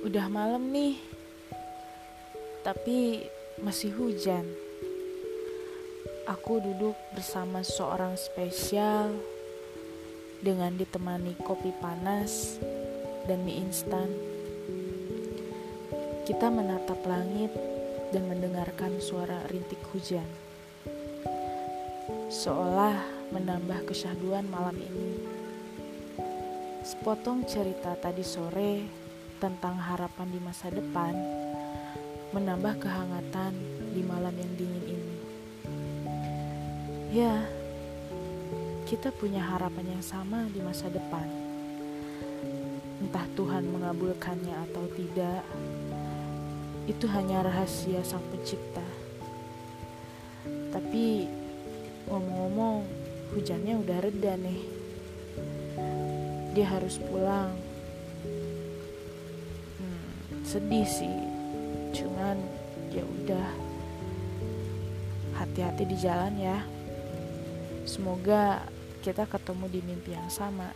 Udah malam nih, tapi masih hujan. Aku duduk bersama seorang spesial dengan ditemani kopi panas dan mie instan. Kita menatap langit dan mendengarkan suara rintik hujan. Seolah menambah kesyahduan malam ini. Sepotong cerita tadi sore tentang harapan di masa depan menambah kehangatan di malam yang dingin ini. Ya, kita punya harapan yang sama di masa depan. Entah Tuhan mengabulkannya atau tidak, itu hanya rahasia Sang Pencipta. Tapi ngomong-ngomong, hujannya udah reda nih. Dia harus pulang. Sedih sih, cuman ya udah. Hati-hati di jalan ya. Semoga kita ketemu di mimpi yang sama.